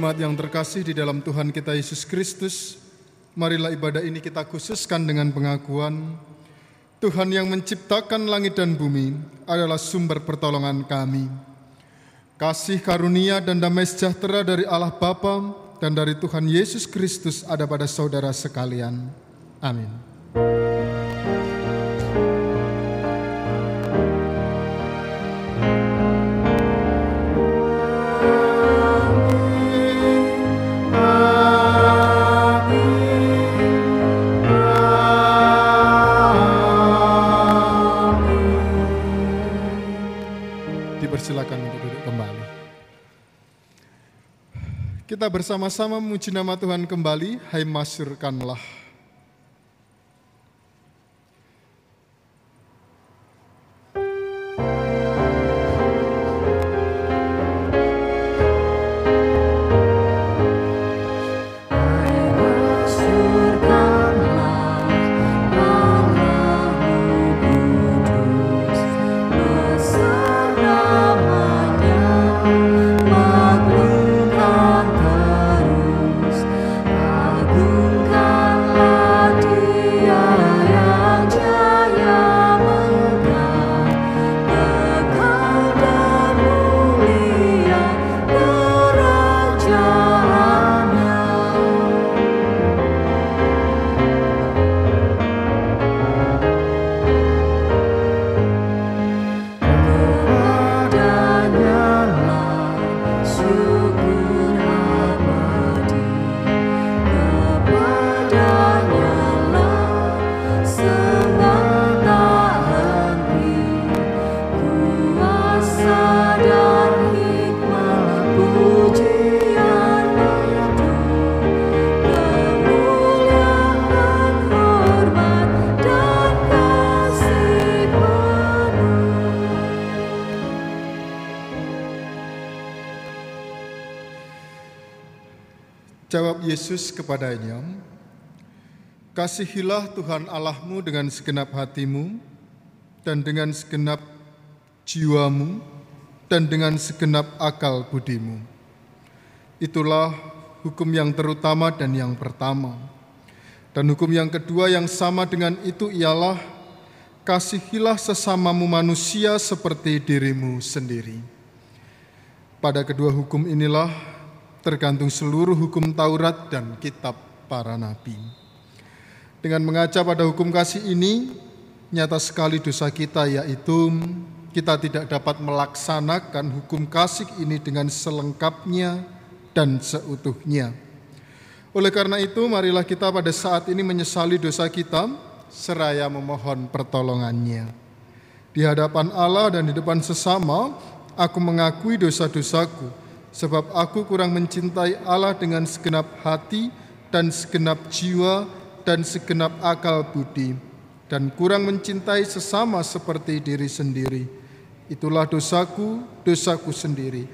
Jemaat yang terkasih di dalam Tuhan kita Yesus Kristus, marilah ibadah ini kita khususkan dengan pengakuan Tuhan yang menciptakan langit dan bumi adalah sumber pertolongan kami. Kasih karunia dan damai sejahtera dari Allah Bapa dan dari Tuhan Yesus Kristus ada pada saudara sekalian. Amin. Kita bersama-sama memuji nama Tuhan kembali, hai masyurkanlah. Yesus kepadanya, Kasihilah Tuhan Allahmu dengan segenap hatimu, dan dengan segenap jiwamu, dan dengan segenap akal budimu. Itulah hukum yang terutama dan yang pertama. Dan hukum yang kedua yang sama dengan itu ialah, Kasihilah sesamamu manusia seperti dirimu sendiri. Pada kedua hukum inilah tergantung seluruh hukum Taurat dan kitab para nabi. Dengan mengaca pada hukum kasih ini, nyata sekali dosa kita yaitu kita tidak dapat melaksanakan hukum kasih ini dengan selengkapnya dan seutuhnya. Oleh karena itu, marilah kita pada saat ini menyesali dosa kita seraya memohon pertolongannya. Di hadapan Allah dan di depan sesama, aku mengakui dosa-dosaku, sebab aku kurang mencintai Allah dengan segenap hati dan segenap jiwa dan segenap akal budi, dan kurang mencintai sesama seperti diri sendiri. Itulah dosaku, dosaku sendiri.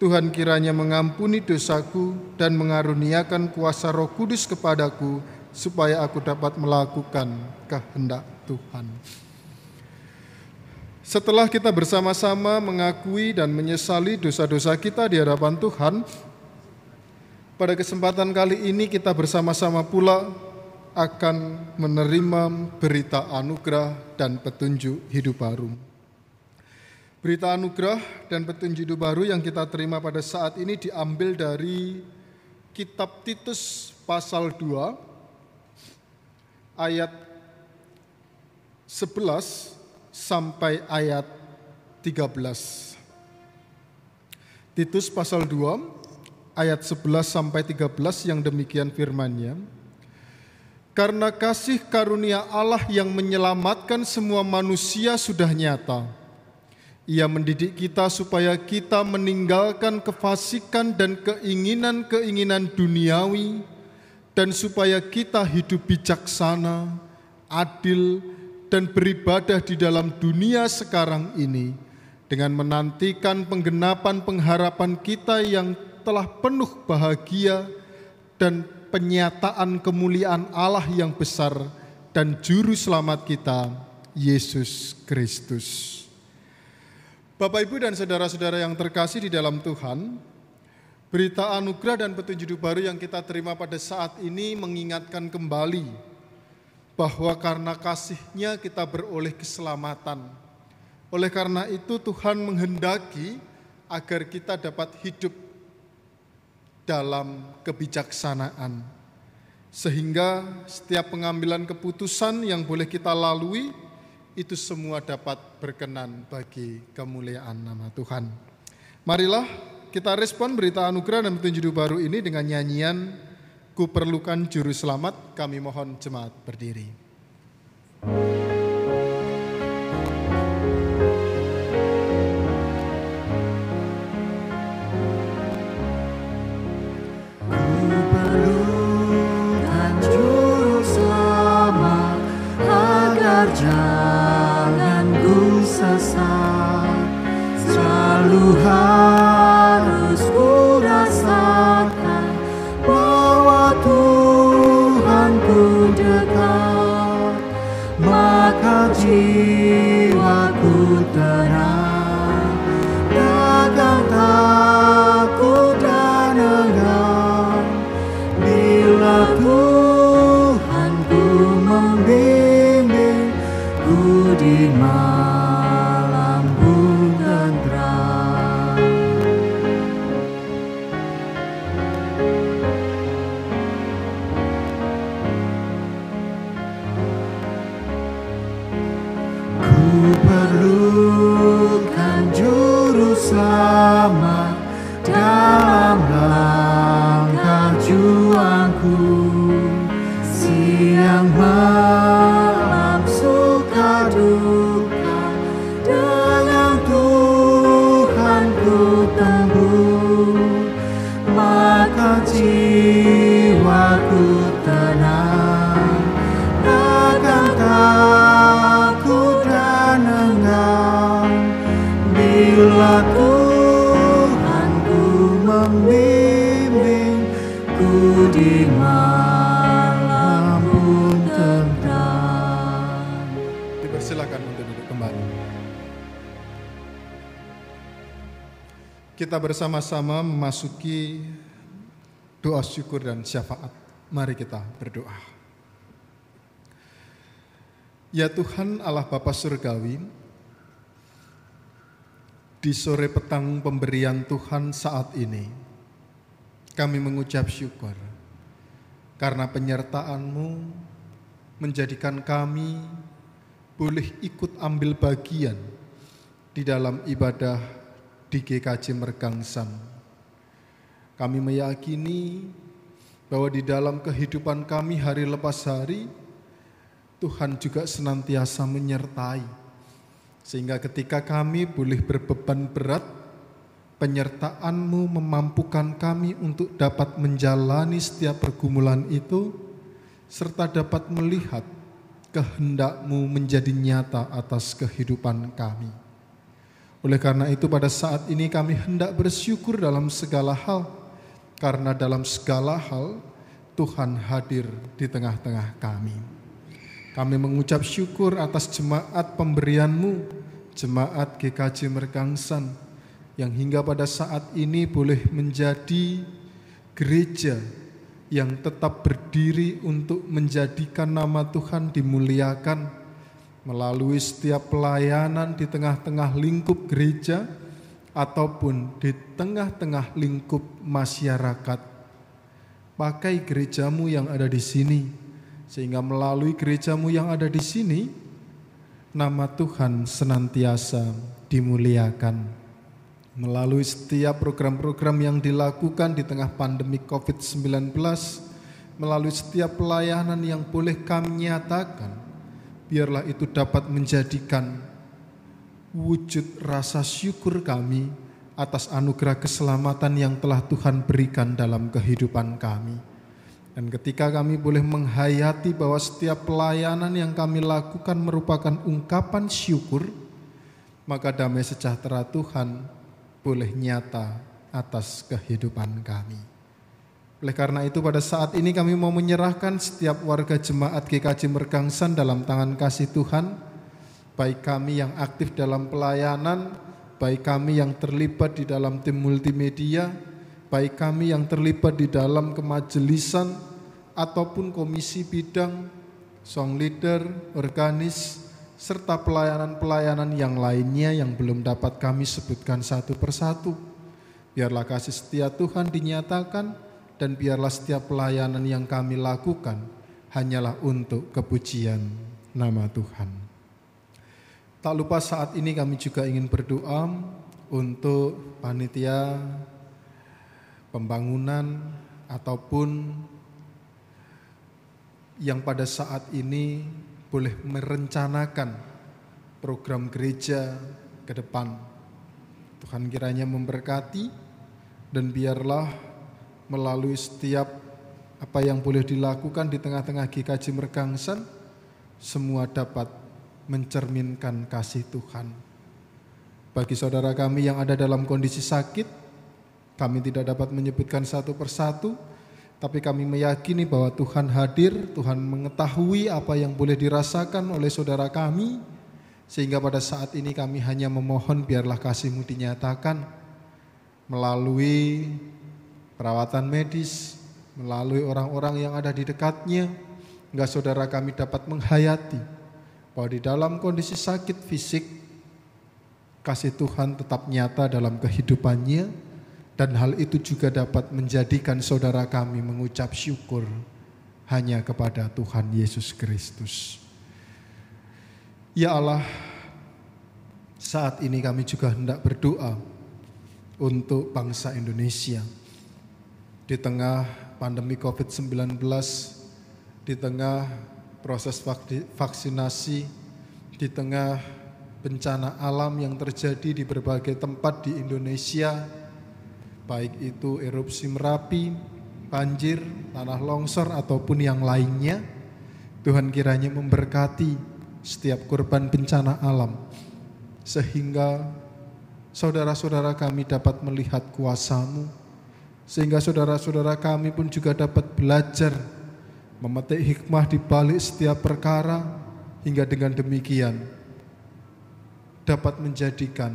Tuhan kiranya mengampuni dosaku dan mengaruniakan kuasa roh kudus kepadaku, supaya aku dapat melakukan kehendak Tuhan. Setelah kita bersama-sama mengakui dan menyesali dosa-dosa kita di hadapan Tuhan, pada kesempatan kali ini kita bersama-sama pula akan menerima berita anugerah dan petunjuk hidup baru. Berita anugerah dan petunjuk hidup baru yang kita terima pada saat ini diambil dari kitab Titus pasal 2 ayat 11 sampai ayat 13. Titus pasal 2 ayat 11 sampai 13 yang demikian firmannya. Karena kasih karunia Allah yang menyelamatkan semua manusia sudah nyata. Ia mendidik kita supaya kita meninggalkan kefasikan dan keinginan-keinginan duniawi dan supaya kita hidup bijaksana, adil, dan beribadah di dalam dunia sekarang ini dengan menantikan penggenapan pengharapan kita yang telah penuh bahagia dan penyataan kemuliaan Allah yang besar dan juru selamat kita, Yesus Kristus. Bapak, Ibu, dan saudara-saudara yang terkasih di dalam Tuhan, berita anugerah dan petunjuk baru yang kita terima pada saat ini mengingatkan kembali bahwa karena kasihnya kita beroleh keselamatan. Oleh karena itu Tuhan menghendaki agar kita dapat hidup dalam kebijaksanaan. Sehingga setiap pengambilan keputusan yang boleh kita lalui, itu semua dapat berkenan bagi kemuliaan nama Tuhan. Marilah kita respon berita anugerah dan petunjuk baru ini dengan nyanyian Ku perlukan juru selamat, kami mohon jemaat berdiri. Perlukan bersama-sama memasuki doa syukur dan syafaat. Mari kita berdoa. Ya Tuhan Allah Bapa Surgawi, di sore petang pemberian Tuhan saat ini, kami mengucap syukur karena penyertaan-Mu menjadikan kami boleh ikut ambil bagian di dalam ibadah di GKJ Mergangsan. Kami meyakini bahwa di dalam kehidupan kami hari lepas hari, Tuhan juga senantiasa menyertai. Sehingga ketika kami boleh berbeban berat, penyertaan-Mu memampukan kami untuk dapat menjalani setiap pergumulan itu, serta dapat melihat kehendak-Mu menjadi nyata atas kehidupan kami. Oleh karena itu pada saat ini kami hendak bersyukur dalam segala hal, karena dalam segala hal Tuhan hadir di tengah-tengah kami. Kami mengucap syukur atas jemaat pemberian-Mu, jemaat GKJ Mergangsan, yang hingga pada saat ini boleh menjadi gereja yang tetap berdiri untuk menjadikan nama Tuhan dimuliakan melalui setiap pelayanan di tengah-tengah lingkup gereja ataupun di tengah-tengah lingkup masyarakat. Pakai gerejamu yang ada di sini, sehingga melalui gerejamu yang ada di sini, nama Tuhan senantiasa dimuliakan. Melalui setiap program-program yang dilakukan di tengah pandemi COVID-19, melalui setiap pelayanan yang boleh kami nyatakan, biarlah itu dapat menjadikan wujud rasa syukur kami atas anugerah keselamatan yang telah Tuhan berikan dalam kehidupan kami. Dan ketika kami boleh menghayati bahwa setiap pelayanan yang kami lakukan merupakan ungkapan syukur, maka damai sejahtera Tuhan boleh nyata atas kehidupan kami. Oleh karena itu pada saat ini kami mau menyerahkan setiap warga jemaat GKJ Mergangsan dalam tangan kasih Tuhan, baik kami yang aktif dalam pelayanan, baik kami yang terlibat di dalam tim multimedia, baik kami yang terlibat di dalam kemajelisan ataupun komisi bidang, song leader, organis, serta pelayanan-pelayanan yang lainnya yang belum dapat kami sebutkan satu persatu. Biarlah kasih setia Tuhan dinyatakan, dan biarlah setiap pelayanan yang kami lakukan hanyalah untuk kepujian nama Tuhan. Tak lupa saat ini kami juga ingin berdoa untuk panitia pembangunan ataupun yang pada saat ini boleh merencanakan program gereja ke depan. Tuhan kiranya memberkati dan biarlah melalui setiap apa yang boleh dilakukan di tengah-tengah GKJ Mergangsan, semua dapat mencerminkan kasih Tuhan. Bagi saudara kami yang ada dalam kondisi sakit, kami tidak dapat menyebutkan satu persatu, tapi kami meyakini bahwa Tuhan hadir, Tuhan mengetahui apa yang boleh dirasakan oleh saudara kami, sehingga pada saat ini kami hanya memohon biarlah kasih-Mu dinyatakan melalui perawatan medis, melalui orang-orang yang ada di dekatnya, hingga saudara kami dapat menghayati bahwa di dalam kondisi sakit fisik, kasih Tuhan tetap nyata dalam kehidupannya, dan hal itu juga dapat menjadikan saudara kami mengucap syukur hanya kepada Tuhan Yesus Kristus. Ya Allah, saat ini kami juga hendak berdoa untuk bangsa Indonesia di tengah pandemi COVID-19, di tengah proses vaksinasi, di tengah bencana alam yang terjadi di berbagai tempat di Indonesia, baik itu erupsi Merapi, banjir, tanah longsor ataupun yang lainnya. Tuhan kiranya memberkati setiap korban bencana alam sehingga saudara-saudara kami dapat melihat kuasamu, sehingga saudara-saudara kami pun juga dapat belajar memetik hikmah di balik setiap perkara hingga dengan demikian dapat menjadikan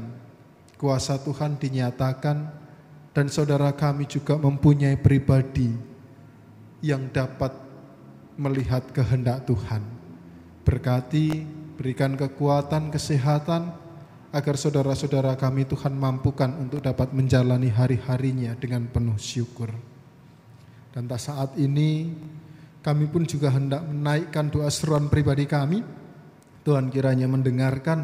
kuasa Tuhan dinyatakan dan saudara kami juga mempunyai pribadi yang dapat melihat kehendak Tuhan. Berkati, berikan kekuatan, kesehatan, agar saudara-saudara kami Tuhan mampukan untuk dapat menjalani hari-harinya dengan penuh syukur. Dan tak saat ini kami pun juga hendak menaikkan doa seruan pribadi kami. Tuhan kiranya mendengarkan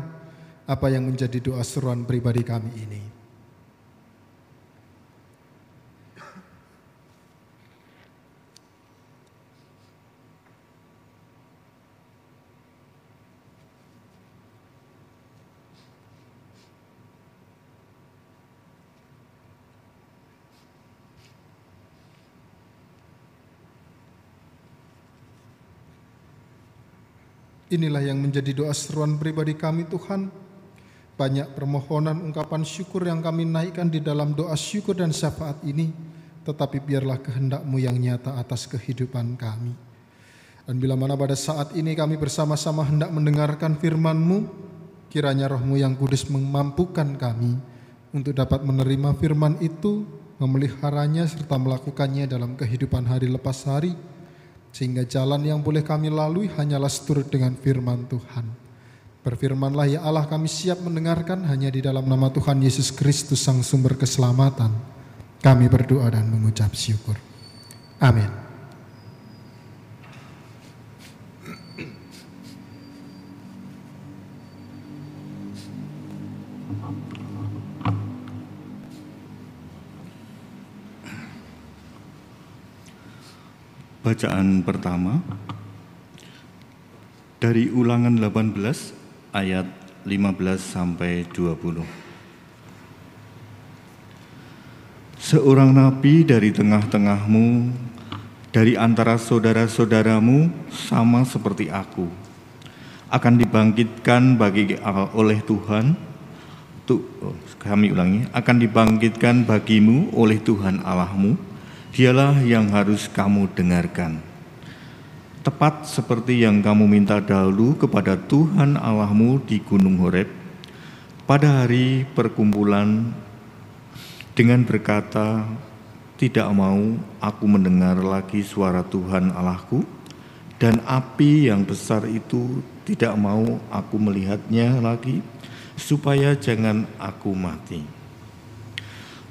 apa yang menjadi doa seruan pribadi kami ini. Inilah yang menjadi doa seruan pribadi kami Tuhan. Banyak permohonan ungkapan syukur yang kami naikkan di dalam doa syukur dan syafaat ini. Tetapi biarlah kehendakmu yang nyata atas kehidupan kami. Dan bila mana pada saat ini kami bersama-sama hendak mendengarkan firman-Mu, kiranya rohmu yang kudus memampukan kami untuk dapat menerima firman itu, memeliharanya serta melakukannya dalam kehidupan hari lepas hari, sehingga jalan yang boleh kami lalui hanyalah seturut dengan firman Tuhan. Berfirmanlah ya Allah kami siap mendengarkan hanya di dalam nama Tuhan Yesus Kristus Sang Sumber Keselamatan. Kami berdoa dan mengucap syukur. Amin. Bacaan pertama dari Ulangan 18 ayat 15 sampai 20. Seorang nabi dari tengah-tengahmu, dari antara saudara-saudaramu sama seperti aku, akan dibangkitkan bagi oleh Tuhan. Tuh, oh, kami ulangi, akan dibangkitkan bagimu oleh Tuhan Allahmu dialah yang harus kamu dengarkan. Tepat seperti yang kamu minta dahulu kepada Tuhan Allahmu di Gunung Horeb, pada hari perkumpulan dengan berkata, tidak mau aku mendengar lagi suara Tuhan Allahku, dan api yang besar itu tidak mau aku melihatnya lagi, supaya jangan aku mati.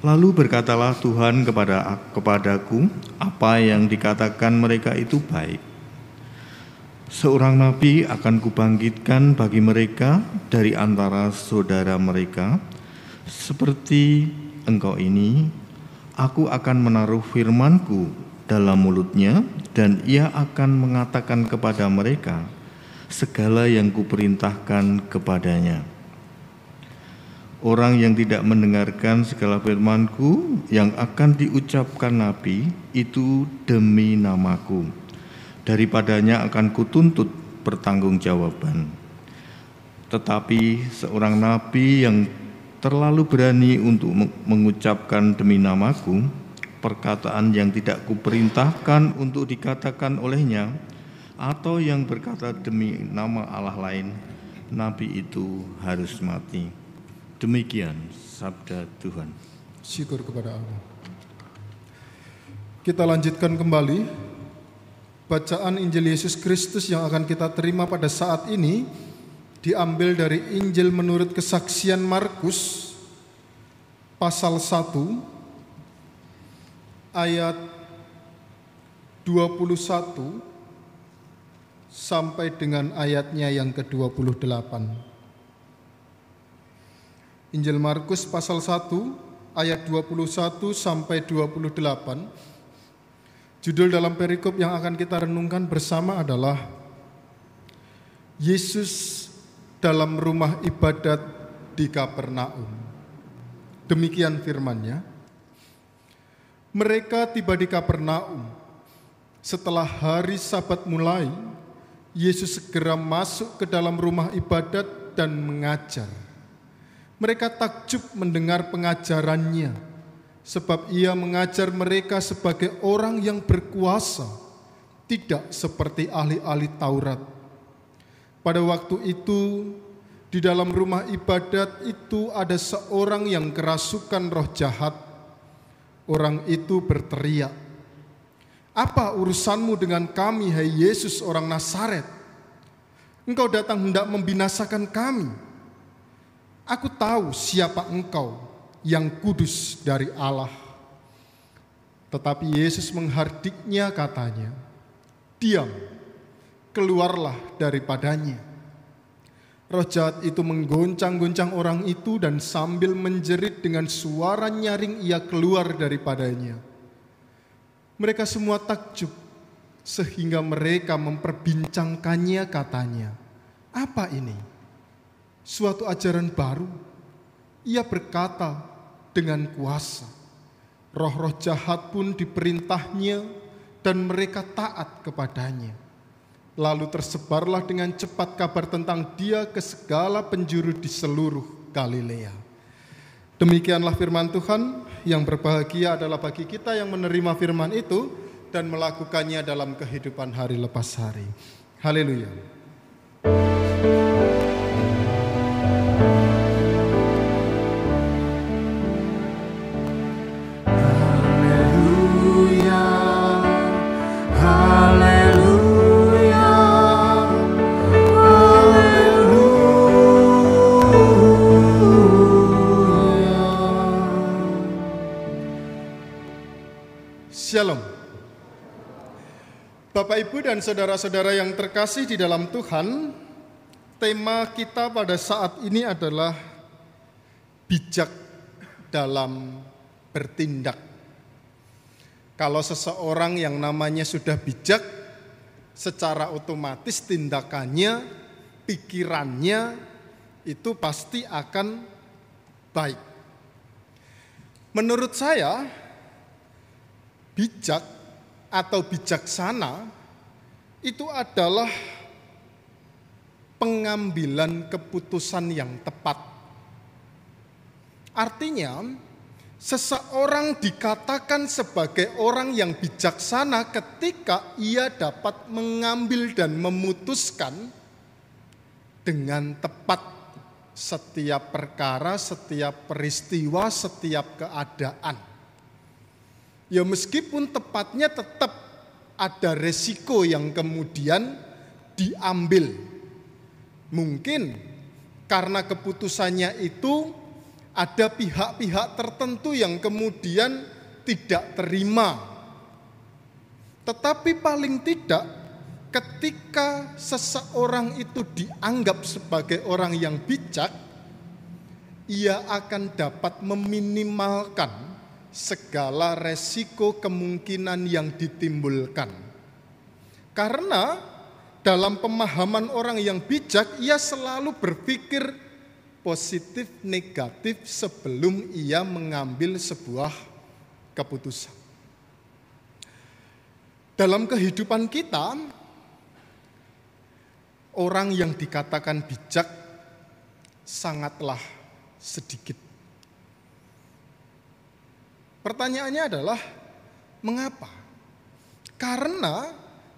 Lalu berkatalah Tuhan kepada kepadaku, apa yang dikatakan mereka itu baik. Seorang nabi akan kubangkitkan bagi mereka dari antara saudara mereka, seperti engkau ini, aku akan menaruh firmanku dalam mulutnya, dan ia akan mengatakan kepada mereka segala yang kuperintahkan kepadanya.' Orang yang tidak mendengarkan segala firmanku yang akan diucapkan Nabi itu demi namaku. Daripadanya akan kutuntut pertanggungjawaban. Tetapi seorang Nabi yang terlalu berani untuk mengucapkan demi namaku, perkataan yang tidak kuperintahkan untuk dikatakan olehnya, atau yang berkata demi nama Allah lain, Nabi itu harus mati. Demikian sabda Tuhan. Syukur kepada Allah. Kita lanjutkan kembali bacaan Injil Yesus Kristus yang akan kita terima pada saat ini diambil dari Injil menurut kesaksian Markus pasal 1 ayat 21 sampai dengan ayatnya yang ke-28. Injil Markus pasal 1 ayat 21 sampai 28. Judul dalam perikop yang akan kita renungkan bersama adalah Yesus dalam rumah ibadat di Kapernaum. Demikian firmannya. Mereka tiba di Kapernaum. Setelah hari Sabat mulai, Yesus segera masuk ke dalam rumah ibadat dan mengajar. Mereka takjub mendengar pengajarannya, sebab ia mengajar mereka sebagai orang yang berkuasa, tidak seperti ahli-ahli Taurat. Pada waktu itu, di dalam rumah ibadat itu ada seorang yang kerasukan roh jahat. Orang itu berteriak, "Apa urusanmu dengan kami, hai Yesus, orang Nazaret? Engkau datang hendak membinasakan kami." Aku tahu siapa engkau yang kudus dari Allah. Tetapi Yesus menghardiknya katanya, diam, keluarlah daripadanya. Roh jahat itu menggoncang-goncang orang itu dan sambil menjerit dengan suara nyaring ia keluar daripadanya. Mereka semua takjub sehingga mereka memperbincangkannya katanya, apa ini? Suatu ajaran baru. Ia berkata dengan kuasa. Roh-roh jahat pun diperintahnya dan mereka taat kepadanya. Lalu tersebarlah dengan cepat kabar tentang dia ke segala penjuru di seluruh Galilea. Demikianlah firman Tuhan yang berbahagia adalah bagi kita yang menerima firman itu dan melakukannya dalam kehidupan hari lepas hari. Haleluya. Saudara-saudara yang terkasih di dalam Tuhan, tema kita pada saat ini adalah bijak dalam bertindak. Kalau seseorang yang namanya sudah bijak, secara otomatis tindakannya, pikirannya itu pasti akan baik. Menurut saya, bijak atau bijaksana itu adalah pengambilan keputusan yang tepat. Artinya, seseorang dikatakan sebagai orang yang bijaksana ketika ia dapat mengambil dan memutuskan dengan tepat setiap perkara, setiap peristiwa, setiap keadaan. Ya meskipun tepatnya tetap ada resiko yang kemudian diambil. Mungkin karena keputusannya itu ada pihak-pihak tertentu yang kemudian tidak terima. Tetapi paling tidak ketika seseorang itu dianggap sebagai orang yang bijak, ia akan dapat meminimalkan segala resiko kemungkinan yang ditimbulkan. Karena dalam pemahaman orang yang bijak, ia selalu berpikir positif negatif sebelum ia mengambil sebuah keputusan. Dalam kehidupan kita, orang yang dikatakan bijak sangatlah sedikit. Pertanyaannya adalah mengapa? Karena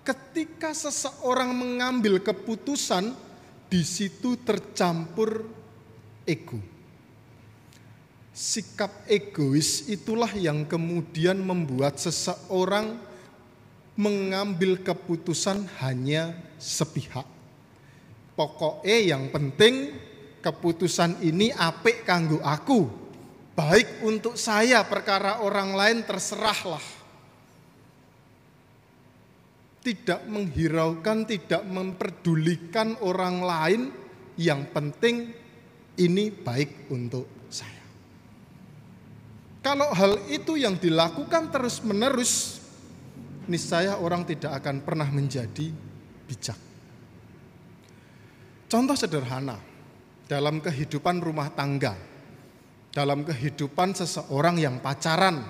ketika seseorang mengambil keputusan di situ tercampur ego. Sikap egois itulah yang kemudian membuat seseorang mengambil keputusan hanya sepihak. Pokoknya yang penting keputusan ini apik kanggo aku, Baik untuk saya perkara orang lain terserahlah. Tidak menghiraukan, tidak memperdulikan orang lain, yang penting ini baik untuk saya. Kalau hal itu yang dilakukan terus-menerus, niscaya orang tidak akan pernah menjadi bijak. Contoh sederhana dalam kehidupan rumah tangga, dalam kehidupan seseorang yang pacaran,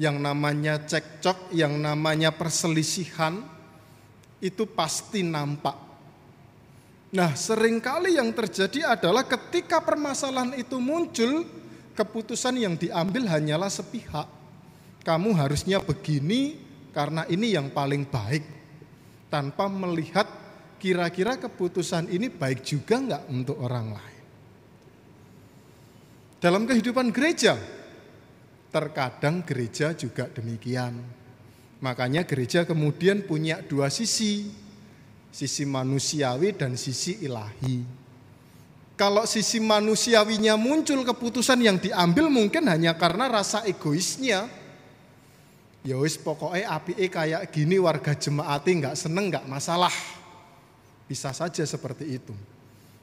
yang namanya cekcok, yang namanya perselisihan, itu pasti nampak. Nah, sering kali yang terjadi adalah ketika permasalahan itu muncul, keputusan yang diambil hanyalah sepihak. Kamu harusnya begini karena ini yang paling baik, tanpa melihat kira-kira keputusan ini baik juga enggak untuk orang lain. Dalam kehidupan gereja, terkadang gereja juga demikian. Makanya gereja kemudian punya dua sisi, sisi manusiawi dan sisi ilahi. Kalau sisi manusiawinya muncul keputusan yang diambil mungkin hanya karena rasa egoisnya. Ya pokoknya api kayak gini warga jemaati nggak seneng nggak masalah. Bisa saja seperti itu.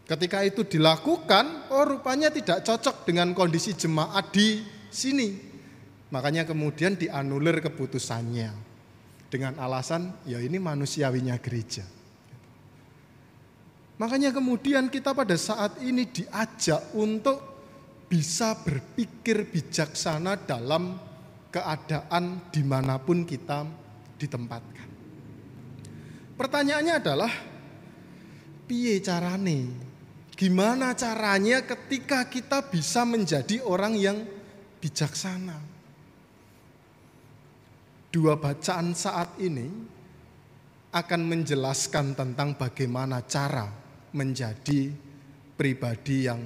Ketika itu dilakukan, oh rupanya tidak cocok dengan kondisi jemaat di sini. Makanya kemudian dianulir keputusannya. Dengan alasan, ya ini manusiawinya gereja. Makanya kemudian kita pada saat ini diajak untuk bisa berpikir bijaksana dalam keadaan di mana pun kita ditempatkan. Pertanyaannya adalah, piye carane Gimana caranya ketika kita bisa menjadi orang yang bijaksana? Dua bacaan saat ini akan menjelaskan tentang bagaimana cara menjadi pribadi yang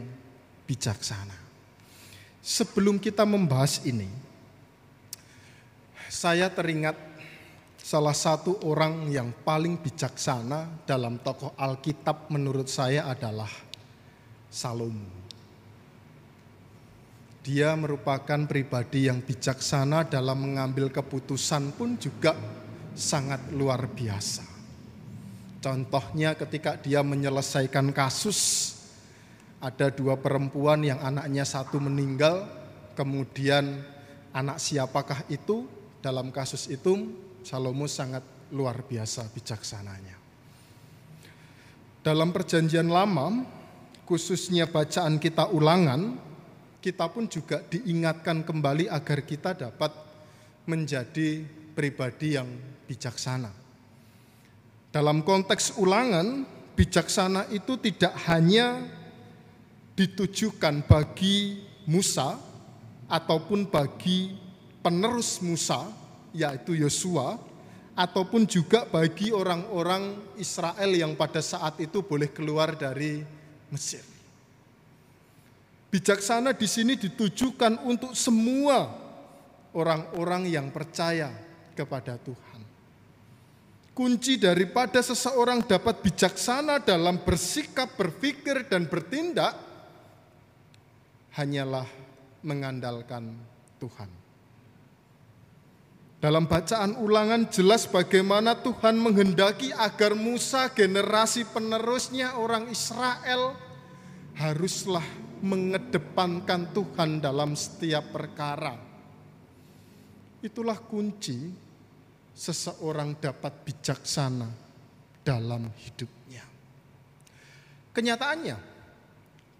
bijaksana. Sebelum kita membahas ini, saya teringat salah satu orang yang paling bijaksana dalam tokoh Alkitab menurut saya adalah Salomo. Dia merupakan pribadi yang bijaksana dalam mengambil keputusan pun juga sangat luar biasa. Contohnya ketika dia menyelesaikan kasus, ada dua perempuan yang anaknya satu meninggal, kemudian anak siapakah itu? Dalam kasus itu Salomo sangat luar biasa bijaksananya. Dalam perjanjian lama, khususnya bacaan kita ulangan, kita pun juga diingatkan kembali agar kita dapat menjadi pribadi yang bijaksana. Dalam konteks ulangan, bijaksana itu tidak hanya ditujukan bagi Musa ataupun bagi penerus Musa, yaitu Yosua, ataupun juga bagi orang-orang Israel yang pada saat itu boleh keluar dari Mesir. Bijaksana di sini ditujukan untuk semua orang-orang yang percaya kepada Tuhan. Kunci daripada seseorang dapat bijaksana dalam bersikap, berpikir, dan bertindak hanyalah mengandalkan Tuhan. Dalam bacaan ulangan jelas bagaimana Tuhan menghendaki agar Musa generasi penerusnya orang Israel haruslah mengedepankan Tuhan dalam setiap perkara. Itulah kunci seseorang dapat bijaksana dalam hidupnya. Kenyataannya,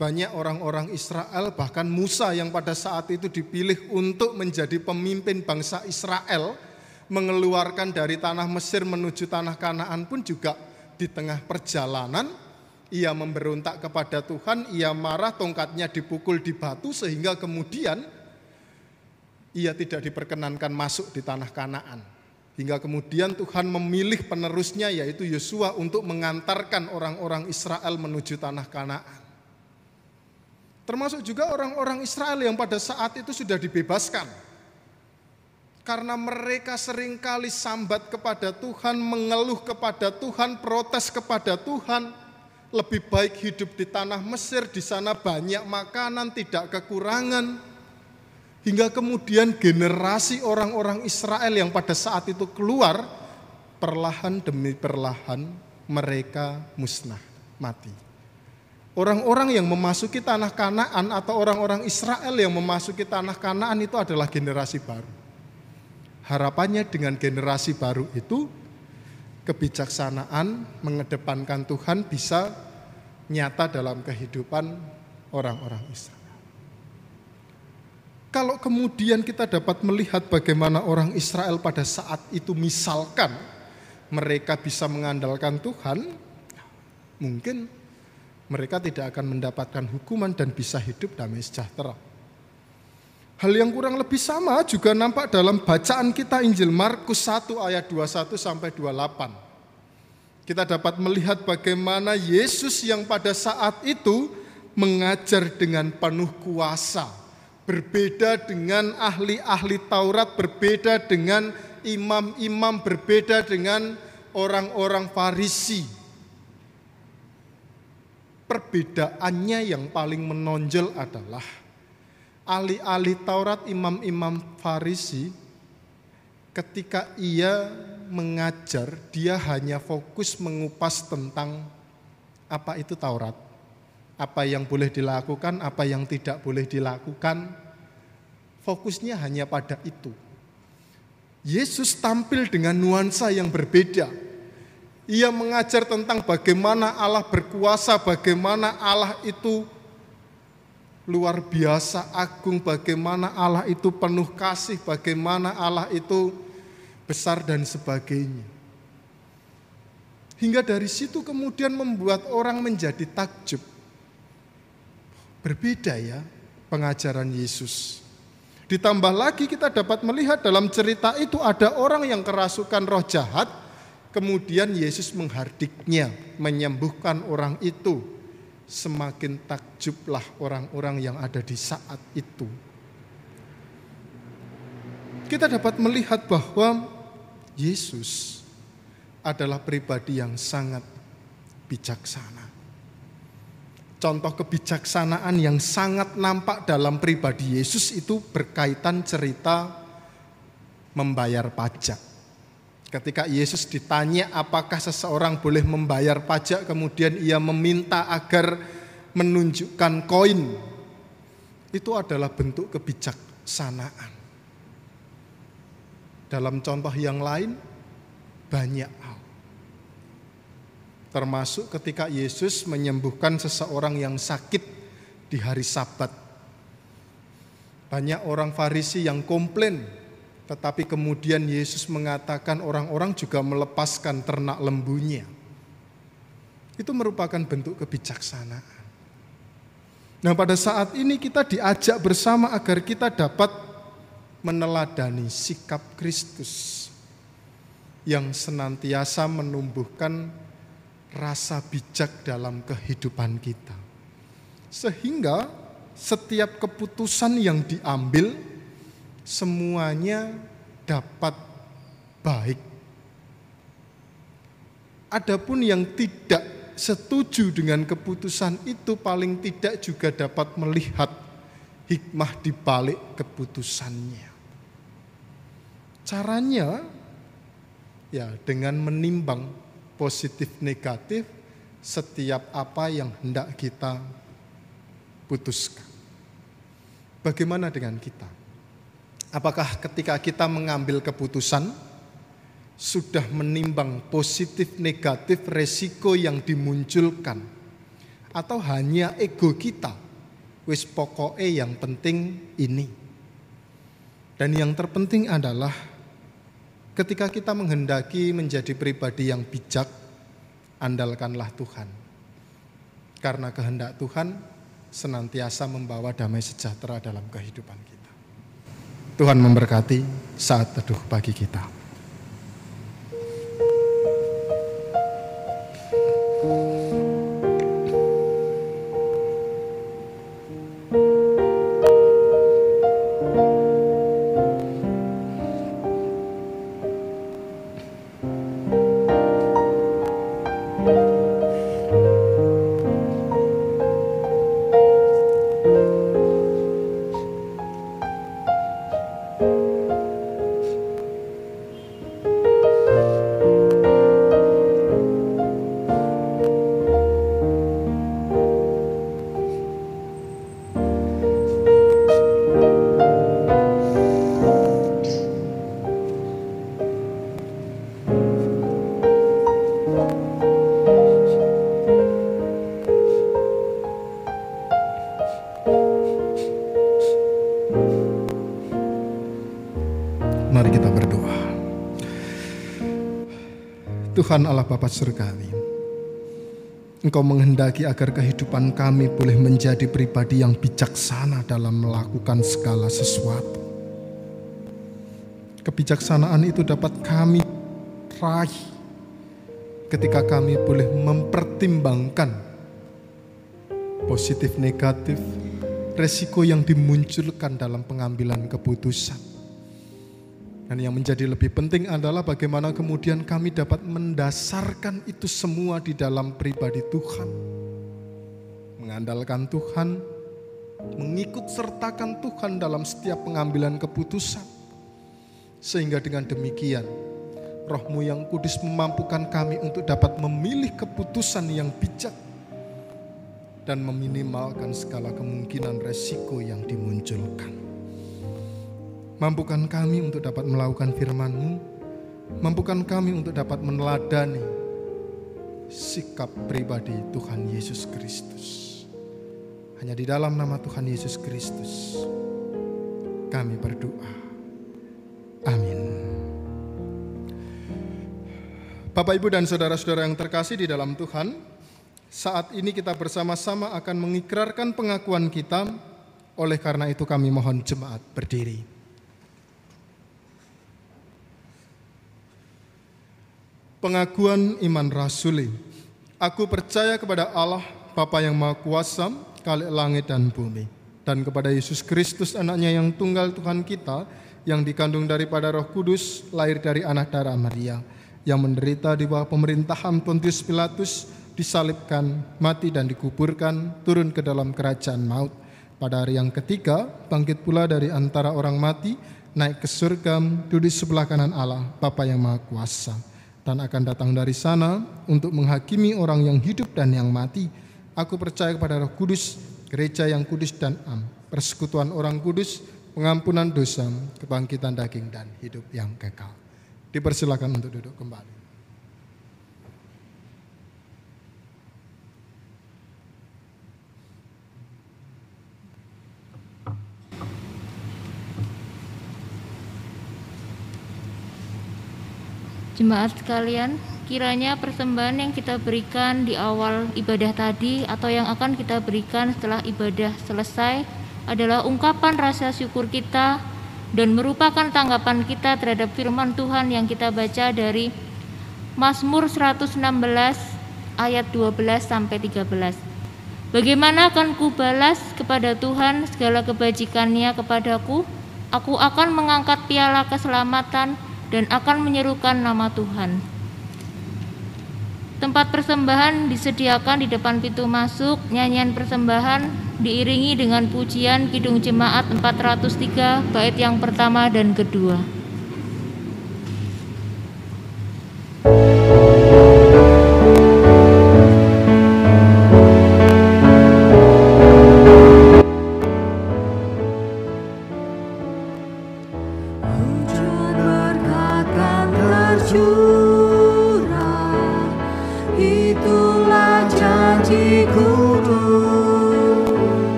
banyak orang-orang Israel, bahkan Musa yang pada saat itu dipilih untuk menjadi pemimpin bangsa Israel, mengeluarkan dari tanah Mesir menuju tanah Kanaan pun juga di tengah perjalanan ia memberontak kepada Tuhan, ia marah, tongkatnya dipukul di batu sehingga kemudian ia tidak diperkenankan masuk di tanah Kanaan. Hingga kemudian Tuhan memilih penerusnya yaitu Yosua untuk mengantarkan orang-orang Israel menuju tanah Kanaan. Termasuk juga orang-orang Israel yang pada saat itu sudah dibebaskan. Karena mereka sering kali sambat kepada Tuhan, mengeluh kepada Tuhan, protes kepada Tuhan, lebih baik hidup di tanah Mesir, di sana banyak makanan, tidak kekurangan. Hingga kemudian generasi orang-orang Israel yang pada saat itu keluar, perlahan demi perlahan mereka musnah, mati. Orang-orang yang memasuki tanah Kanaan atau orang-orang Israel yang memasuki tanah Kanaan itu adalah generasi baru. Harapannya dengan generasi baru itu kebijaksanaan mengedepankan Tuhan bisa nyata dalam kehidupan orang-orang Israel. Kalau kemudian kita dapat melihat bagaimana orang Israel pada saat itu misalkan mereka bisa mengandalkan Tuhan, mungkin mereka tidak akan mendapatkan hukuman dan bisa hidup damai sejahtera. Hal yang kurang lebih sama juga nampak dalam bacaan kita Injil Markus 1 ayat 21 sampai 28. Kita dapat melihat bagaimana Yesus yang pada saat itu mengajar dengan penuh kuasa. Berbeda dengan ahli-ahli Taurat, berbeda dengan imam-imam, berbeda dengan orang-orang Farisi. Perbedaannya yang paling menonjol adalah ahli-ahli Taurat, imam-imam Farisi, ketika ia mengajar, dia hanya fokus mengupas tentang apa itu Taurat, apa yang boleh dilakukan, apa yang tidak boleh dilakukan. Fokusnya hanya pada itu. Yesus tampil dengan nuansa yang berbeda. Ia mengajar tentang bagaimana Allah berkuasa, bagaimana Allah itu luar biasa agung bagaimana Allah itu penuh kasih, bagaimana Allah itu besar dan sebagainya. Hingga dari situ kemudian membuat orang menjadi takjub. Berbeda ya pengajaran Yesus. Ditambah lagi kita dapat melihat dalam cerita itu ada orang yang kerasukan roh jahat, kemudian Yesus menghardiknya, menyembuhkan orang itu semakin takjublah orang-orang yang ada di saat itu. Kita dapat melihat bahwa Yesus adalah pribadi yang sangat bijaksana. contoh kebijaksanaan yang sangat nampak dalam pribadi Yesus itu berkaitan cerita membayar pajak. Ketika Yesus ditanya apakah seseorang boleh membayar pajak, kemudian ia meminta agar menunjukkan koin. Itu adalah bentuk kebijaksanaan. Dalam contoh yang lain, banyak hal. Termasuk ketika Yesus menyembuhkan seseorang yang sakit di hari Sabat. Banyak orang Farisi yang komplain, tetapi kemudian Yesus mengatakan orang-orang juga melepaskan ternak lembunya. Itu merupakan bentuk kebijaksanaan. Nah, pada saat ini kita diajak bersama agar kita dapat meneladani sikap Kristus yang senantiasa menumbuhkan rasa bijak dalam kehidupan kita. Sehingga setiap keputusan yang diambil semuanya dapat baik. Adapun yang tidak setuju dengan keputusan itu paling tidak juga dapat melihat hikmah di balik keputusannya. Caranya ya dengan menimbang positif negatif setiap apa yang hendak kita putuskan. Bagaimana dengan kita? Apakah ketika kita mengambil keputusan sudah menimbang positif negatif resiko yang dimunculkan atau hanya ego kita wis pokoknya yang penting ini dan yang terpenting adalah Ketika kita menghendaki menjadi pribadi yang bijak, andalkanlah Tuhan. Karena kehendak Tuhan senantiasa membawa damai sejahtera dalam kehidupan kita. Tuhan memberkati saat teduh pagi kita. Tuhan Allah Bapa Surgawi, Engkau menghendaki agar kehidupan kami boleh menjadi pribadi yang bijaksana dalam melakukan segala sesuatu. Kebijaksanaan itu dapat kami raih ketika kami boleh mempertimbangkan positif negatif, resiko yang dimunculkan dalam pengambilan keputusan dan yang menjadi lebih penting adalah bagaimana kemudian kami dapat mendasarkan itu semua di dalam pribadi Tuhan. Mengandalkan Tuhan, mengikut sertakan Tuhan dalam setiap pengambilan keputusan. Sehingga dengan demikian, rohmu yang kudus memampukan kami untuk dapat memilih keputusan yang bijak dan meminimalkan segala kemungkinan resiko yang dimunculkan. Mampukan kami untuk dapat melakukan firman-Mu. Mampukan kami untuk dapat meneladani sikap pribadi Tuhan Yesus Kristus. Hanya di dalam nama Tuhan Yesus Kristus kami berdoa. Amin. Bapak, Ibu, dan saudara-saudara yang terkasih di dalam Tuhan, saat ini kita bersama-sama akan mengikrarkan pengakuan kita. Oleh karena itu, kami mohon jemaat berdiri. Pengakuan iman rasuli. Aku percaya kepada Allah, Bapa yang Maha Kuasa, kali langit dan bumi. Dan kepada Yesus Kristus anaknya yang tunggal Tuhan kita, yang dikandung daripada roh kudus, lahir dari anak darah Maria, yang menderita di bawah pemerintahan Pontius Pilatus, disalibkan, mati dan dikuburkan, turun ke dalam kerajaan maut. Pada hari yang ketiga, bangkit pula dari antara orang mati, naik ke surga, duduk sebelah kanan Allah, Bapa yang Maha Kuasa, dan akan datang dari sana untuk menghakimi orang yang hidup dan yang mati. Aku percaya kepada Roh Kudus, gereja yang kudus dan am, persekutuan orang kudus, pengampunan dosa, kebangkitan daging dan hidup yang kekal. Dipersilakan untuk duduk kembali. Jemaat sekalian, kiranya persembahan yang kita berikan di awal ibadah tadi atau yang akan kita berikan setelah ibadah selesai adalah ungkapan rasa syukur kita dan merupakan tanggapan kita terhadap firman Tuhan yang kita baca dari Mazmur 116 ayat 12 sampai 13. Bagaimana akan kubalas kepada Tuhan segala kebajikannya kepadaku? Aku akan mengangkat piala keselamatan dan akan menyerukan nama Tuhan. Tempat persembahan disediakan di depan pintu masuk. Nyanyian persembahan diiringi dengan pujian Kidung Jemaat 403 bait yang pertama dan kedua.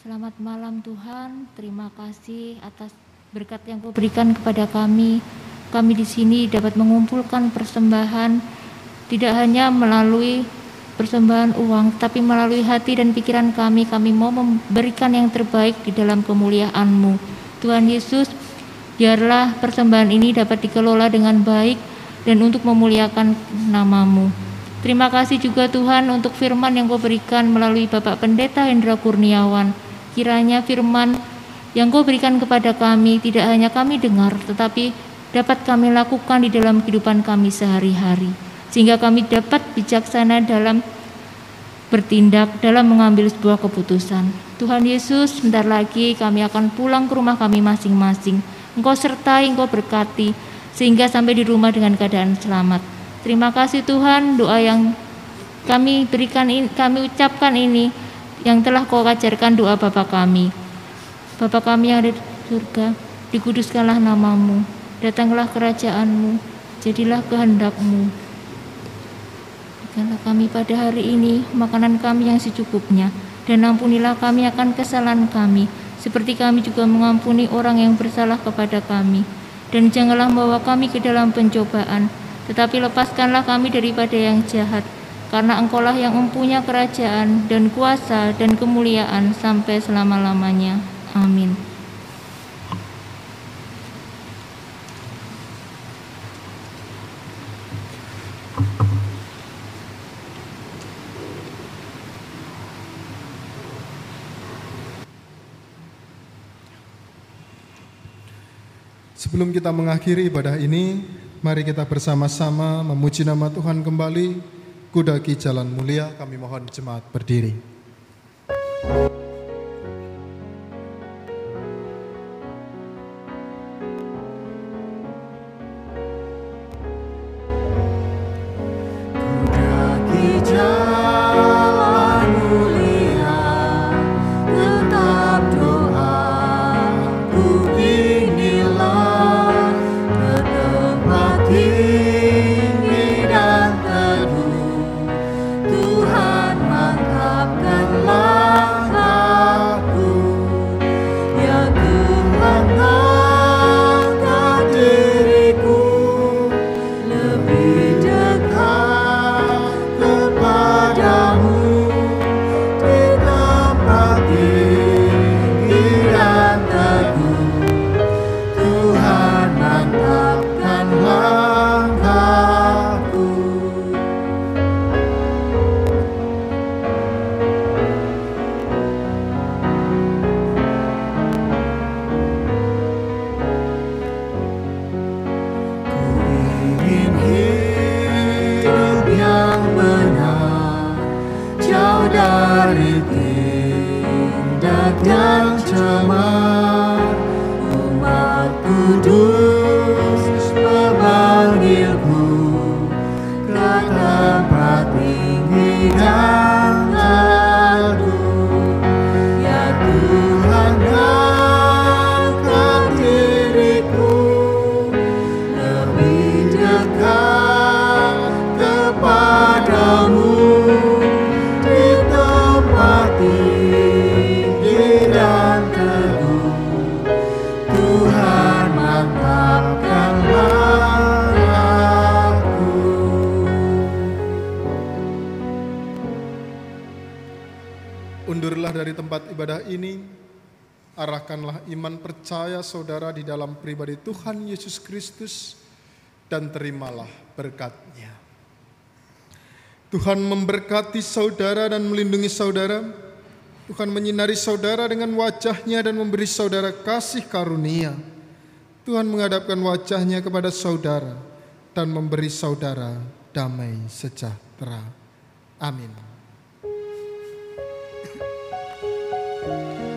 Selamat malam Tuhan, terima kasih atas berkat yang Kau berikan kepada kami. Kami di sini dapat mengumpulkan persembahan tidak hanya melalui persembahan uang, tapi melalui hati dan pikiran kami. Kami mau memberikan yang terbaik di dalam kemuliaan-Mu. Tuhan Yesus, biarlah persembahan ini dapat dikelola dengan baik dan untuk memuliakan namamu. Terima kasih juga Tuhan untuk firman yang kau berikan melalui Bapak Pendeta Hendra Kurniawan. Kiranya firman yang kau berikan kepada kami tidak hanya kami dengar, tetapi dapat kami lakukan di dalam kehidupan kami sehari-hari. Sehingga kami dapat bijaksana dalam bertindak dalam mengambil sebuah keputusan. Tuhan Yesus, sebentar lagi kami akan pulang ke rumah kami masing-masing. Engkau sertai, Engkau berkati, sehingga sampai di rumah dengan keadaan selamat. Terima kasih Tuhan, doa yang kami berikan, kami ucapkan ini, yang telah kau ajarkan doa Bapa kami. Bapa kami yang ada di surga, dikuduskanlah namamu, datanglah kerajaanmu, jadilah kehendakmu. Berikanlah kami pada hari ini makanan kami yang secukupnya, dan ampunilah kami akan kesalahan kami, seperti kami juga mengampuni orang yang bersalah kepada kami. Dan janganlah membawa kami ke dalam pencobaan, tetapi lepaskanlah kami daripada yang jahat, karena engkaulah yang mempunyai kerajaan dan kuasa dan kemuliaan sampai selama-lamanya. Amin. Sebelum kita mengakhiri ibadah ini, mari kita bersama-sama memuji nama Tuhan kembali Kudaki jalan mulia, kami mohon jemaat berdiri. Pribadi Tuhan Yesus Kristus dan terimalah berkatnya. Tuhan memberkati saudara dan melindungi saudara. Tuhan menyinari saudara dengan wajahnya dan memberi saudara kasih karunia. Tuhan menghadapkan wajahnya kepada saudara dan memberi saudara damai sejahtera. Amin. Saya